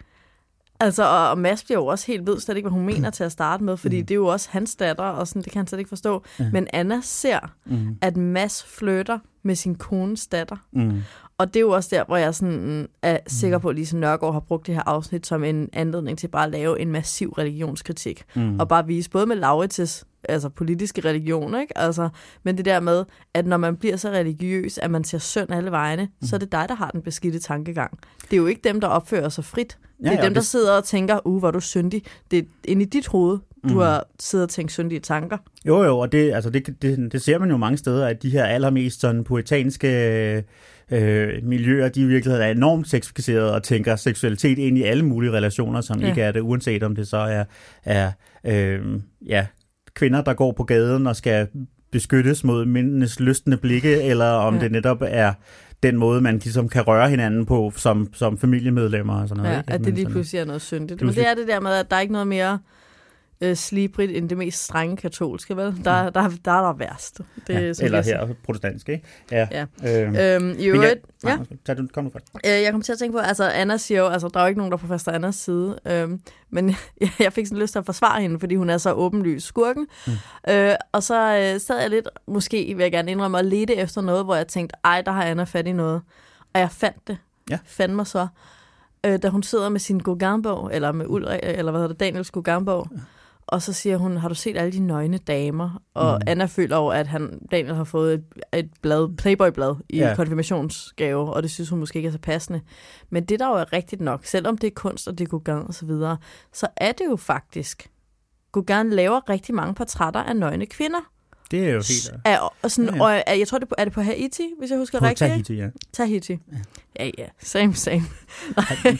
Altså, og, og Mads bliver jo også helt ved slet ikke, hvad hun mener til at starte med, fordi Mm. det er jo også hans datter, og sådan, det kan han slet ikke forstå. Ja. Men Anna ser, Mm. at Mads flytter med sin kones datter. Mm. Og det er jo også der, hvor jeg sådan mm, er sikker på, at Lise Nørgaard har brugt det her afsnit som en anledning til bare at lave en massiv religionskritik. Mm. Og bare vise både med Lauritz's altså politiske religion, ikke? Altså, men det der med, at når man bliver så religiøs, at man ser synd alle vegne, mm. så er det dig, der har den beskidte tankegang. Det er jo ikke dem, der opfører sig frit. Det er Ja, ja, dem, der det- sidder og tænker, uh, hvor er du syndig. Det er inde i dit hoved, du Mhm. har siddet og tænkt syndige tanker. Jo, jo, og det, altså det, det, det ser man jo mange steder, at de her allermest sådan poetanske øh, miljøer, de i virkeligheden er enormt sexificerede og tænker seksualitet ind i alle mulige relationer, som ja. ikke er det, uanset om det så er, er øh, ja, kvinder, der går på gaden og skal beskyttes mod mændenes lystende blikke, eller om Ja. det netop er den måde, man ligesom kan røre hinanden på som, som familiemedlemmer og sådan noget. Ja, ikke? at det lige pludselig er noget syndigt. Men Pludselig- det er det der med, at der er ikke noget mere øh, slibrigt end det mest strenge katolske, vel? Der, der, der, der er der værst. Det, ja, som eller her protestansk, ikke? Ja. Ja. Øhm, Øhm, men jeg- ja. nej. Tag du, kom nu først. Øh, jeg kom til at tænke på, altså Anna siger jo, altså der er jo ikke nogen, der er på faster Annas side, øhm, men jeg, jeg fik sådan lyst til at forsvare hende, fordi hun er så åbenlys skurken. Mm. Øh, og så øh, sad jeg lidt, måske vil jeg gerne indrømme, og lede efter noget, hvor jeg tænkte, ej, der har Anna fat i noget. Og jeg fandt det. Ja. Fandt mig så. Øh, da hun sidder med sin Gauguin-bog, eller med Ulrik, eller hvad hedder det, Daniels Gauguin-bog, og så siger hun, har du set alle de nøgne damer? Og Mm. Anna føler over, at han, Daniel har fået et, et blad, Playboy-blad i ja. konfirmationsgave, og det synes hun måske ikke er så passende. Men det der jo er rigtigt nok, selvom det er kunst og det går gang og så videre, så er det jo faktisk, Gauguin laver rigtig mange portrætter af nøgne kvinder. Det er jo helt... Er, og sådan, Ja, ja. Og er, jeg tror, det er på, det på Haiti, hvis jeg husker På rigtigt? Tahiti, ja. Tahiti. Ja, ja. ja. Same, same.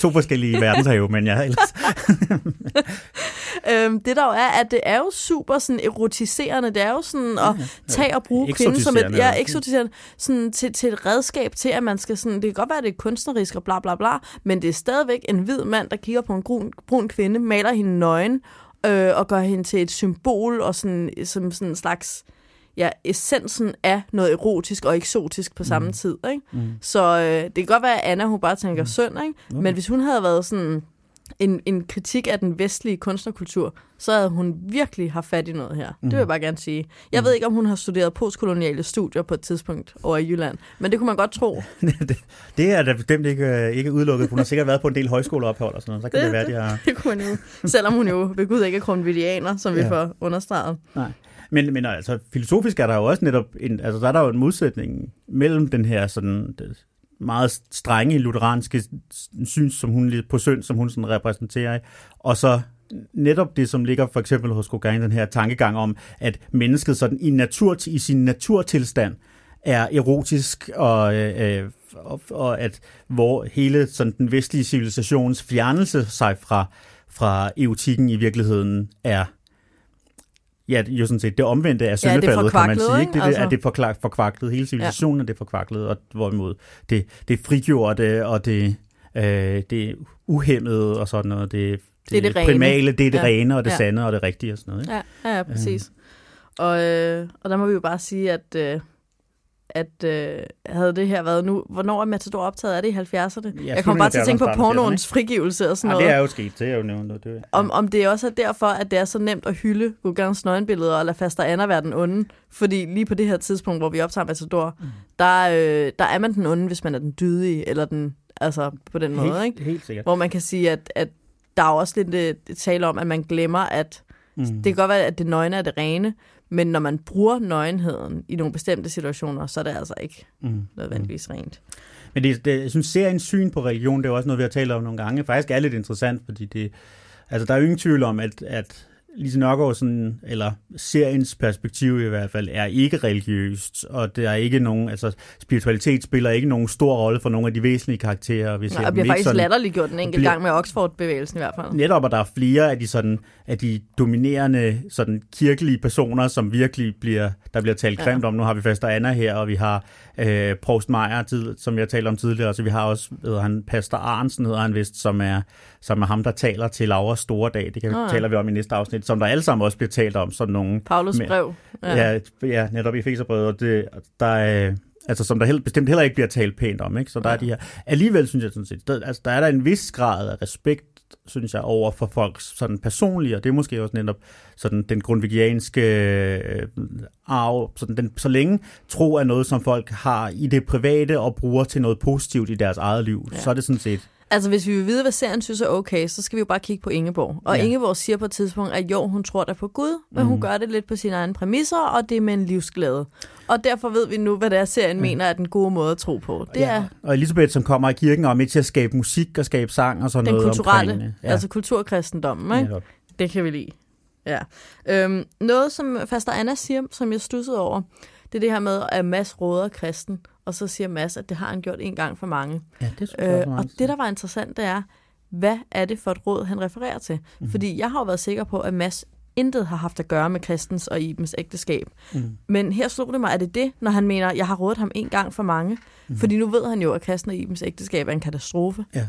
To forskellige verdenshave, men ja, ellers. Øhm, det der jo er, at det er jo super sådan erotiserende. Det er jo sådan at tage og bruge kvinden som et ja. eksotiserende, sådan til, til et redskab til, at man skal sådan, det kan godt være, at det er kunstnerisk og bla bla bla, men det er stadigvæk en hvid mand, der kigger på en brun, brun kvinde, maler hende nøgen, øh, og gør hende til et symbol, og sådan, som sådan en slags, ja, essensen af noget erotisk og eksotisk på samme tid, ikke? Mm. Så øh, det kan godt være, at Anna, hun bare tænker mm. synd, ikke? Okay. Men hvis hun havde været sådan en, en kritik af den vestlige kunstnerkultur, så havde hun virkelig haft fat i noget her. Mm. Det vil jeg bare gerne sige. Jeg ved ikke, om hun har studeret postkoloniale studier på et tidspunkt over i Jylland, men det kunne man godt tro. det, det er da bestemt ikke, ikke udelukket. Hun har sikkert været på en del højskoleophold og sådan noget. Så kan det, Det- det være, de har... Det kunne man jo. Selvom hun jo ved Gud ikke er grundvidianer, som vi Ja. får understreget. Nej. Men, men altså, filosofisk er der jo også netop en, altså, der er der jo en modsætning mellem den her sådan, det meget strenge lutheranske syns, som hun på synd, som hun sådan repræsenterer, ikke? og så netop det, som ligger for eksempel hos Gauguin, den her tankegang om, at mennesket sådan i, natur, i sin naturtilstand er erotisk, og, øh, øh, og, og at hvor hele sådan, den vestlige civilisations fjernelse sig fra, fra erotikken i virkeligheden er Ja, det jo sådan set det omvendte af Ja, det er syndefaldet, kan man sige. ikke? Ikke? Det, Altså. altså... er det forkla- forkvaklet. Hele civilisationen ja. er det forkvaklet, og hvorimod det, det frigjorte, og det, øh, det uhemmede, og sådan noget. Det, Det er det primale, det er det Ja. rene, og det Ja. sande, og det rigtige, og sådan noget. Ikke? Ja, ja, ja præcis. Og, øh, og der må vi jo bare sige, at, øh, at øh, havde det her været nu... Hvornår er Matador optaget? Er det i 70'erne? Ja, jeg kommer bare til at tænke på slutningen af 70'erne, pornoens frigivelse og sådan Ja, noget. det er jo sket, det er jo nævnt. Det, Om, om det også er derfor, at det er så nemt at hylde Gauguins nøgenbilleder og lade Faster Anna være den onde. Fordi lige på det her tidspunkt, hvor vi optager Matador, mm. der, øh, der er man den onde, hvis man er den dydige, eller den, altså på den måde, helt, ikke? helt sikkert. Hvor man kan sige, at, at der er også lidt øh, tale om, at man glemmer, at Mm. det kan godt være, at det nøgne er det rene, men når man bruger nøgenheden i nogle bestemte situationer, så er det altså ikke Mm. nødvendigvis rent. Men det, det, jeg synes, seriens syn på religion, det er også noget, vi har talt om nogle gange. Faktisk er lidt interessant, fordi det, altså, der er jo ingen tvivl om, at, at Lise Nørgaard, sådan, eller seriens perspektiv i hvert fald, er ikke religiøst, og der er ikke nogen, altså spiritualitet spiller ikke nogen stor rolle for nogle af de væsentlige karakterer. Vi ser Nej, og bliver faktisk sådan- latterligt gjort en enkelt bliver- gang med Oxford-bevægelsen i hvert fald. Netop, at der er flere af de, sådan, af de dominerende sådan, kirkelige personer, som virkelig bliver, der bliver talt Ja. grimt om. Nu har vi Faster Anna her, og vi har øh, Prost Meier, som jeg talte om tidligere, så vi har også, hedder han, Pastor Arnsen hedder han vist, som er, som er ham, der taler til Lauras store dag. Det kan, Nå ja. taler vi om i næste afsnit, som der alle sammen også bliver talt om, som nogle Paulus brev. Ja, ja, ja netop i Feserbrevet, og det, der er, altså, som der helt, bestemt heller ikke bliver talt pænt om. Ikke? Så der Ja. er de her, alligevel synes jeg sådan set, der, altså, der er der en vis grad af respekt, synes jeg, over for folks sådan personlige, og det er måske også netop sådan den grundvigianske øh, arv, sådan den, så længe tro er noget, som folk har i det private og bruger til noget positivt i deres eget liv, Ja. så er det sådan set, Altså, hvis vi vil vide, hvad serien synes er okay, så skal vi jo bare kigge på Ingeborg. Og ja. Ja. Ingeborg siger på et tidspunkt, at jo, hun tror da på Gud, men mm. hun Mhm. gør det lidt på sine egne præmisser, og det er med en livsglæde. Og derfor ved vi nu, hvad det er, serien mener er den gode måde at tro på. Det er Og Elisabeth, som kommer i kirken og er med til at skabe musik og skabe sang og sådan den noget kulturelle, omkring. ja. altså kulturkristendommen, ikke? netop. Det kan vi lide. Ja. Øhm, noget, som Faster Anna siger, som jeg stussede over, det er det her med, at Mads råder kristen, og så siger Mads, at det har han gjort en gang for mange. Ja, det synes jeg Øh, og det, der var interessant, det er, hvad er det for et råd, han refererer til? Mhm. Mm-hmm. Fordi jeg har jo været sikker på, at Mads intet har haft at gøre med kristens og Ibens ægteskab. Mm. Men her slog det mig, at det er det, når han mener, jeg har rådet ham en gang for mange. Mm-hmm. Fordi nu ved han jo, at kristen og Ibens ægteskab er en katastrofe. Ja.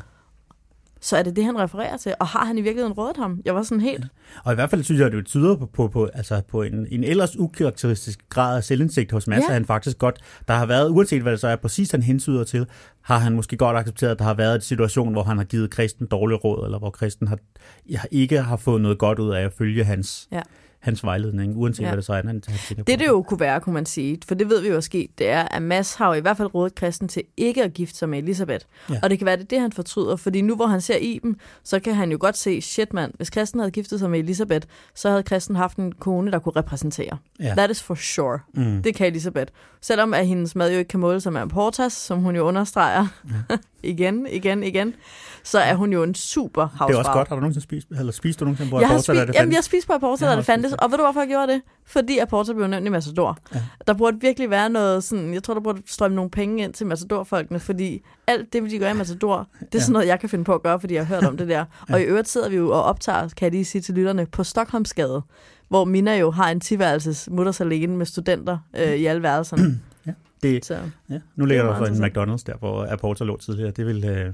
Så er det det, han refererer til? Og har han i virkeligheden rådet ham? Jeg var sådan helt... Og i hvert fald synes jeg, at det tyder på, på, på, altså på en, en ellers ukarakteristisk grad af selvindsigt hos Mads, Ja. ja. han faktisk godt, der har været, uanset hvad det så er præcis, han hensyder til, har han måske godt accepteret, at der har været en situation, hvor han har givet kristen dårlig råd, eller hvor kristen har, ikke har fået noget godt ud af at følge hans, Ja. Hans vejledning, uanset Ja. ja. hvad det så er, han, han tænker Det på. det jo kunne være, kunne man sige, for det ved vi jo er sket, det er, at Mads har jo i hvert fald rådet Christen til ikke at gifte sig med Elisabeth. Ja. Og det kan være, det er det, han fortryder, fordi nu hvor han ser Iben, så kan han jo godt se, shit mand, hvis Christen havde giftet sig med Elisabeth, så havde Christen haft en kone, der kunne repræsentere. Ja. That is for sure. Mm. Det kan Elisabeth. Selvom at hendes mad jo ikke kan måle sig med Portas, som hun jo understreger igen, igen, igen, så er hun jo en super havsfrau. Det er også godt. Har du nogensinde spist, eller spist du nogensinde på Jeg da spist, det jamen, jeg spiste på Aporta, har det fandtes. Og ved du, hvorfor jeg gjorde det? Fordi Aporta blev nævnt i Matador. Ja. Der burde virkelig være noget sådan, jeg tror, der burde strømme nogle penge ind til Matador-folkene, fordi alt det, de gør i Matador, det er Ja. sådan noget, jeg kan finde på at gøre, fordi jeg har hørt om det der. Og i øvrigt sidder vi jo og optager, kan jeg lige sige til lytterne, på Stockholmsgade, hvor Mina jo har en tiværelses mutters alene med studenter øh, i alle værelserne. Det, Så ja. Nu ligger er der så en McDonald's der, hvor Aporta lå tidligere. Det vil... Øh, det,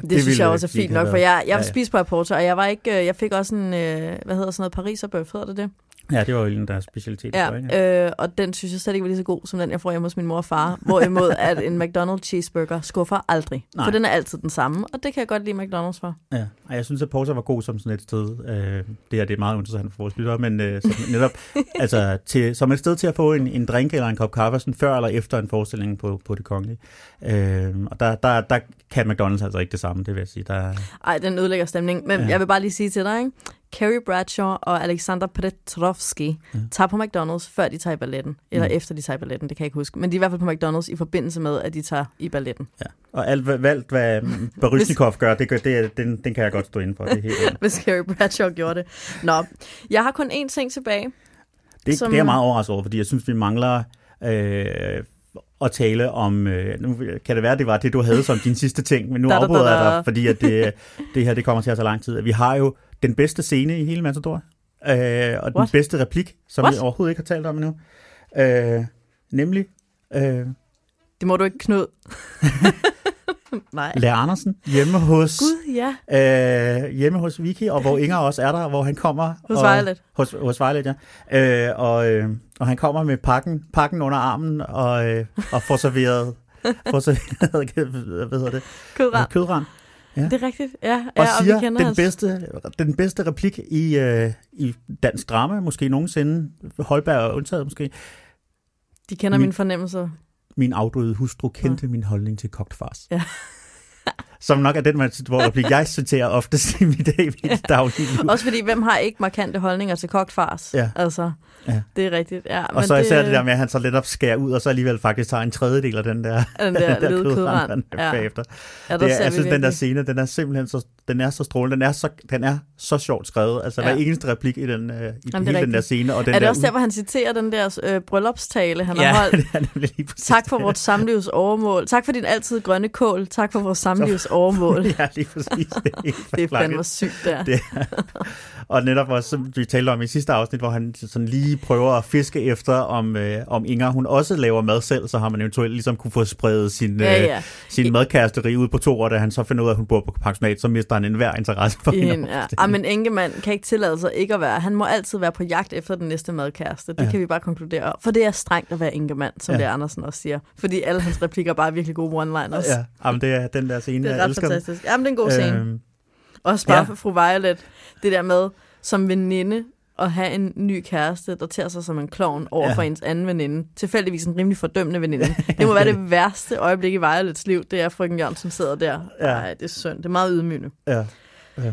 det ville synes jeg også er fint nok, for jeg, jeg Ja, ja, spiste på Aporta, og jeg var ikke, øh, jeg fik også en, øh, hvad hedder sådan noget, pariserbøf, hedder det det? Ja, det var jo en af deres specialiteter. tror jeg, ikke? Ja, øh, og den synes jeg slet ikke var lige så god, som den, jeg får hjemme hos min mor og far. Hvorimod, at en McDonald's cheeseburger skuffer aldrig. Nej. For den er altid den samme, og det kan jeg godt lide McDonald's for. Ja, og jeg synes, at Porta var god som sådan et sted. Øh, det her det er meget interessant for vores lyttere, men øh, som netop altså, til, som et sted til at få en, en drink eller en kop kaffe, sådan før eller efter en forestilling på, på det kongelige. Øh, og der, der, der kan McDonald's altså ikke det samme, det vil jeg sige. Der, Ej, den ødelægger stemning. Men Ja. ja. jeg vil bare lige sige til dig, ikke? Carrie Bradshaw og Alexander Petrovski Ja. tager på McDonald's, før de tager i balletten. Eller Mm. efter de tager i balletten, det kan jeg ikke huske. Men de er i hvert fald på McDonald's i forbindelse med, at de tager i balletten. ja. Og alt, hvad, alt, hvad Barysnikov gør, det, gør det, den, den kan jeg godt stå inden for. Det er, helt. Hvis Carrie Bradshaw gjorde det. Nå, jeg har kun én ting tilbage. det, Som- det er jeg meget overrasket over, fordi jeg synes, vi mangler... Øh, at tale om, øh, nu kan det være, det var det, du havde som din sidste ting, men nu afbryder jeg dig, fordi at det, det her det kommer til at tage lang tid. Vi har jo den bedste scene i hele Matador, øh, og den What? bedste replik, som What? vi overhovedet ikke har talt om endnu. Øh, nemlig øh, Det må du ikke, Knud. Nej. Lær Andersen hjemme hos, Gud, ja. øh, hjemme hos Vicky, og hvor Inger også er der, hvor han kommer... Hos og, Violet. Hos, hos Violet, ja. Øh, og, øh, og han kommer med pakken, pakken under armen og, øh, og får serveret, får serveret hvad hedder det? Kødrand. kødrand. Ja. Det er rigtigt, ja. Og ja siger vi kender den hans... bedste, den bedste replik i, øh, i dansk drama, måske nogensinde. Holberg er undtaget måske. De kender Min- mine fornemmelser. Min afdøde hustru kendte min holdning til kogt fars. Ja. Som nok er den, man, hvor replik, jeg citerer oftest i mit, i mit daglige liv. Også fordi, hvem har ikke markante holdninger til kogt fars? Ja. Altså, Ja. det er rigtigt. Ja, Og så især det der med, at han så lidt op skærer ud, og så alligevel faktisk tager en tredjedel af den der, den der, der lede kødrand ja. Bagefter. Ja, der Det er, jeg synes, den der virkelig. scene, den er simpelthen så, den er så strålende. Den er så, den er så sjovt skrevet. Altså, Ja. hver eneste replik i, den, øh, i er hele den der scene. Og den Er det der også der, hvor han citerer den der øh, bryllupstale, han ja, har holdt? det er nemlig lige præcis Tak for det. vores samlivs overmål. Tak for din altid grønne kål. Tak for vores samlivs overmål. Ja, lige præcis. Det er, Det er fandme sygt der. Det Og netop også, som vi talte om i sidste afsnit, hvor han sådan lige prøver at fiske efter, om, øh, om Inger, hun også laver mad selv, så har man eventuelt ligesom kunne få spredt sin, Ja, øh, ja. sin madkæresteri ud på to år, da han så finder ud af, at hun bor på pensionat, så mister han enhver interesse for I hende. ja. Ah, men Enkemand kan ikke tillade sig ikke at være. Han må altid være på jagt efter den næste madkæreste. Det Ja. kan vi bare konkludere. For det er strengt at være Enkemand, som Ja. det Andersen også siger. Fordi alle hans replikker bare er virkelig gode one-liners. Ja, jamen, det er den der scene, Det er jeg ret elsker fantastisk. Jamen, det er en god scene. Øhm, Også bare ja. for fru Violet, det der med som veninde at have en ny kæreste, der tager sig som en klovn over Ja. ja. for ens anden veninde. Tilfældigvis en rimelig fordømmende veninde. Det må være det værste øjeblik i Violets liv, det er frøken Jørgensen sidder der. Ja. Nej, det er synd. Det er meget ydmygende. ja.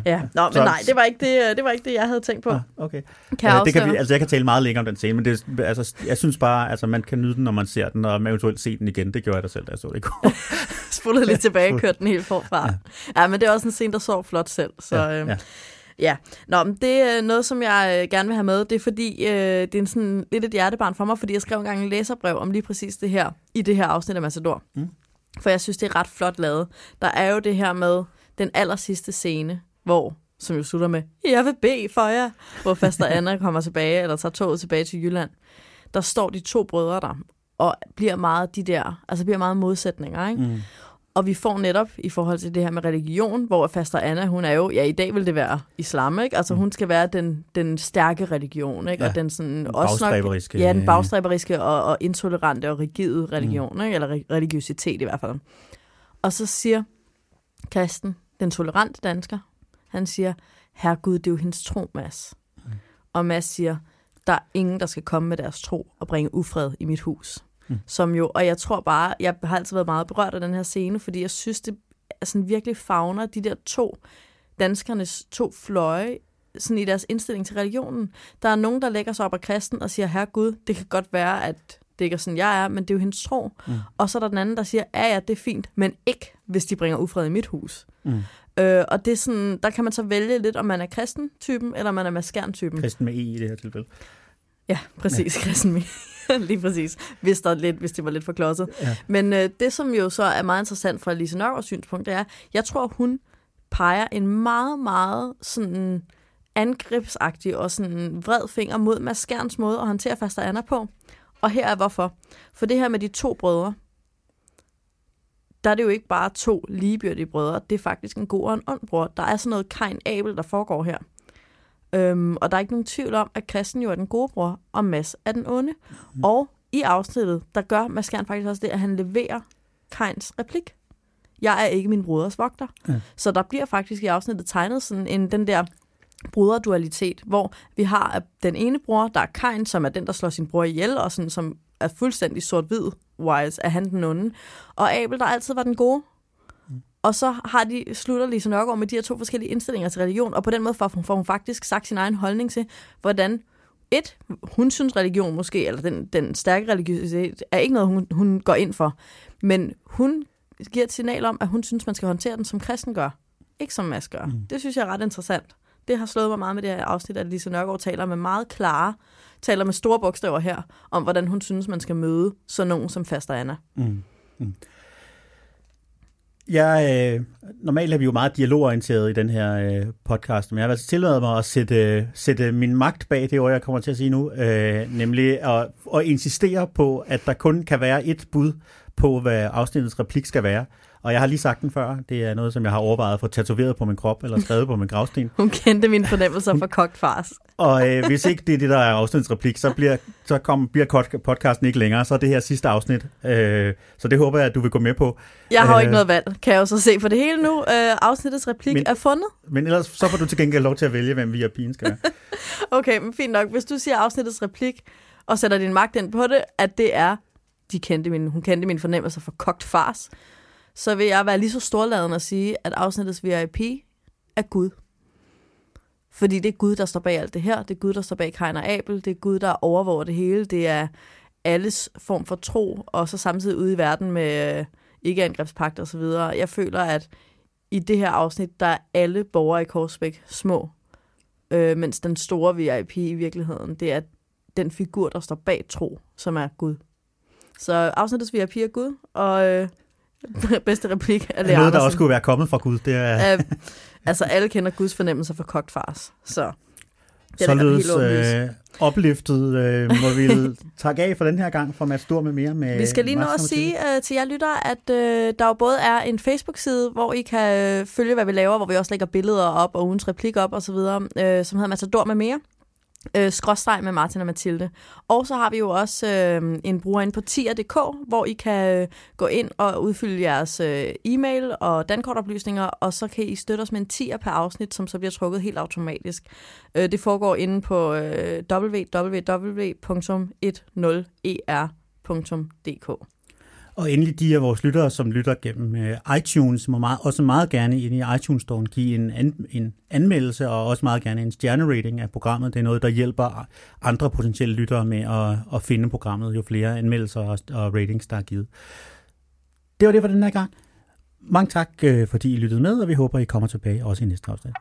Ja, Nå, men Så- nej, det var ikke det, det, var ikke det jeg havde tænkt på. Ah, okay. Kan jeg Øh, det kan vi, altså, jeg kan tale meget længere om den scene, men det, altså, jeg synes bare, altså, man kan nyde den, når man ser den, og man eventuelt se den igen. Det gjorde jeg da selv, da jeg så det i går. Spolede lidt tilbage kørte den helt forfra. Ja. Ja. ja, men det er også en scene, der så flot selv. Så, Ja, ja, ja. Nå, men det er noget, som jeg øh, gerne vil have med. Det er fordi, øh, det er en sådan, lidt et hjertebarn for mig, fordi jeg skrev engang en læserbrev om lige præcis det her, i det her afsnit af Massador. Mm. For jeg synes, det er ret flot lavet. Der er jo det her med den aller sidste scene, hvor, som jo slutter med, jeg vil bede for jer, hvor faster Anna kommer tilbage, eller tager toget tilbage til Jylland. Der står de to brødre der, og bliver meget de der, altså bliver meget modsætninger, ikke? Mm. Og vi får netop i forhold til det her med religion, hvor faster Anna, hun er jo, ja i dag vil det være islam, ikke? Altså hun skal være den, den stærke religion, ikke? Ja. Og den sådan også nok, ja, den bagstræberiske og, og intolerante og rigide religion, mm. ikke? Eller re- religiøsitet i hvert fald. Og så siger Kristen, den tolerante dansker, han siger, herregud, det er jo hendes tro, Mads. Mm. Og Mads siger, der er ingen, der skal komme med deres tro og bringe ufred i mit hus. Mm. Som jo, og jeg tror bare, jeg har altid været meget berørt af den her scene, fordi jeg synes, det er sådan virkelig fagner de der to, danskernes to fløje, sådan i deres indstilling til religionen. Der er nogen, der lægger sig op af kristen og siger, herre Gud, det kan godt være, at det ikke er sådan, jeg er, men det er jo hendes tro. Mm. Og så er der den anden, der siger, ja, ja, det er fint, men ikke, hvis de bringer ufred i mit hus. Mm. Øh, og det er sådan, der kan man så vælge lidt, om man er kristen-typen, eller man er maskern-typen. Kristen med E i det her tilfælde. Ja, præcis, ja. kristen med. Lige præcis, hvis, der lidt, hvis det var lidt for klodset. Ja. Men øh, det, som jo så er meget interessant fra Lise Nørgaards synspunkt, det er, jeg tror, hun peger en meget, meget sådan angrebsagtig og sådan vred finger mod Mads Skjerns måde at håndtere faster Anna på. Og her er hvorfor. For det her med de to brødre, der er det jo ikke bare to ligebyrdige brødre, det er faktisk en god og en ond bror. Der er sådan noget Kain Abel, der foregår her. Øhm, og der er ikke nogen tvivl om, at Christian jo er den gode bror, og Mads er den onde. Mm. Og i afsnittet, der gør Mads Skjern faktisk også det, at han leverer Kains replik. Jeg er ikke min broders vogter. Ja. Så der bliver faktisk i afsnittet tegnet sådan en, den der broderdualitet, hvor vi har den ene bror, der er Kain, som er den, der slår sin bror ihjel, og sådan, som er fuldstændig sort-hvid, wise, er han den onde. Og Abel, der altid var den gode. Og så har de, slutter Lise Nørgaard med de her to forskellige indstillinger til religion, og på den måde får hun, får hun faktisk sagt sin egen holdning til, hvordan et, hun synes religion måske, eller den, den stærke religiøsitet, er ikke noget, hun, hun går ind for. Men hun giver et signal om, at hun synes, man skal håndtere den, som kristen gør. Ikke som Mads gør. Mm. Det synes jeg er ret interessant. Det har slået mig meget med det her afsnit, at Lise Nørgaard taler med meget klare, taler med store bogstaver her, om hvordan hun synes, man skal møde sådan nogen som Faster Anna. Mm. Mm. Jeg, øh, normalt er vi jo meget dialogorienteret i den her øh, podcast, men jeg har altså tilladet mig at sætte, sætte min magt bag det ord, jeg kommer til at sige nu, øh, nemlig at, at insistere på, at der kun kan være et bud på, hvad afsnittets replik skal være. Og jeg har lige sagt den før. Det er noget, som jeg har overvejet at få tatoveret på min krop eller skrevet på min gravsten. Hun kendte mine fornemmelser for kogt fars. og øh, hvis ikke det er det, der er afsnitsreplik, så bliver, så kom, bliver podcasten ikke længere. Så er det her sidste afsnit. Øh, så det håber jeg, at du vil gå med på. Jeg har jo ikke øh, noget valg, kan jeg jo så se for det hele nu. Øh, afsnittets replik men, er fundet. Men ellers så får du til gengæld lov til at vælge, hvem vi er pigen skal være. okay, men fint nok. Hvis du siger afsnittets replik, og sætter din magt ind på det, at det er, de kendte min, hun kendte mine fornemmelser for kogt fars, så vil jeg være lige så storladen at sige, at afsnittets VIP er Gud. Fordi det er Gud, der står bag alt det her. Det er Gud, der står bag Kain og Abel. Det er Gud, der overvåger det hele. Det er alles form for tro, og så samtidig ude i verden med øh, ikke-angrebspagt og så videre. Jeg føler, at i det her afsnit, der er alle borgere i Korsbæk små, øh, mens den store VIP i virkeligheden, det er den figur, der står bag tro, som er Gud. Så afsnittets VIP er Gud, og øh, Bedste replik af det Noget, der også kunne være kommet fra Gud. Det er... uh, altså, alle kender Guds fornemmelser for kogt fars. Så det Således øh, opløftet øh, må vi takke af for den her gang fra Mads Stor med mere. Med vi skal lige nå at sige uh, til jer lyttere, at uh, der jo både er en Facebook-side, hvor I kan uh, følge, hvad vi laver, hvor vi også lægger billeder op og ugens replik op osv., uh, som hedder Matador med mere øh, skråstreg med Martin og Mathilde. Og så har vi jo også øh, en bruger ind på tier.dk, hvor I kan øh, gå ind og udfylde jeres øh, e-mail og dankortoplysninger, og så kan I støtte os med en tier per afsnit, som så bliver trukket helt automatisk. Øh, det foregår inde på øh, www.10er.dk. Og endelig de af vores lyttere, som lytter gennem øh, iTunes, må meget, også meget gerne ind i itunes Store give en, an, en anmeldelse og også meget gerne en stjernerating af programmet. Det er noget, der hjælper andre potentielle lyttere med at, at finde programmet, jo flere anmeldelser og, og ratings, der er givet. Det var det for den her gang. Mange tak, øh, fordi I lyttede med, og vi håber, I kommer tilbage også i næste afsnit.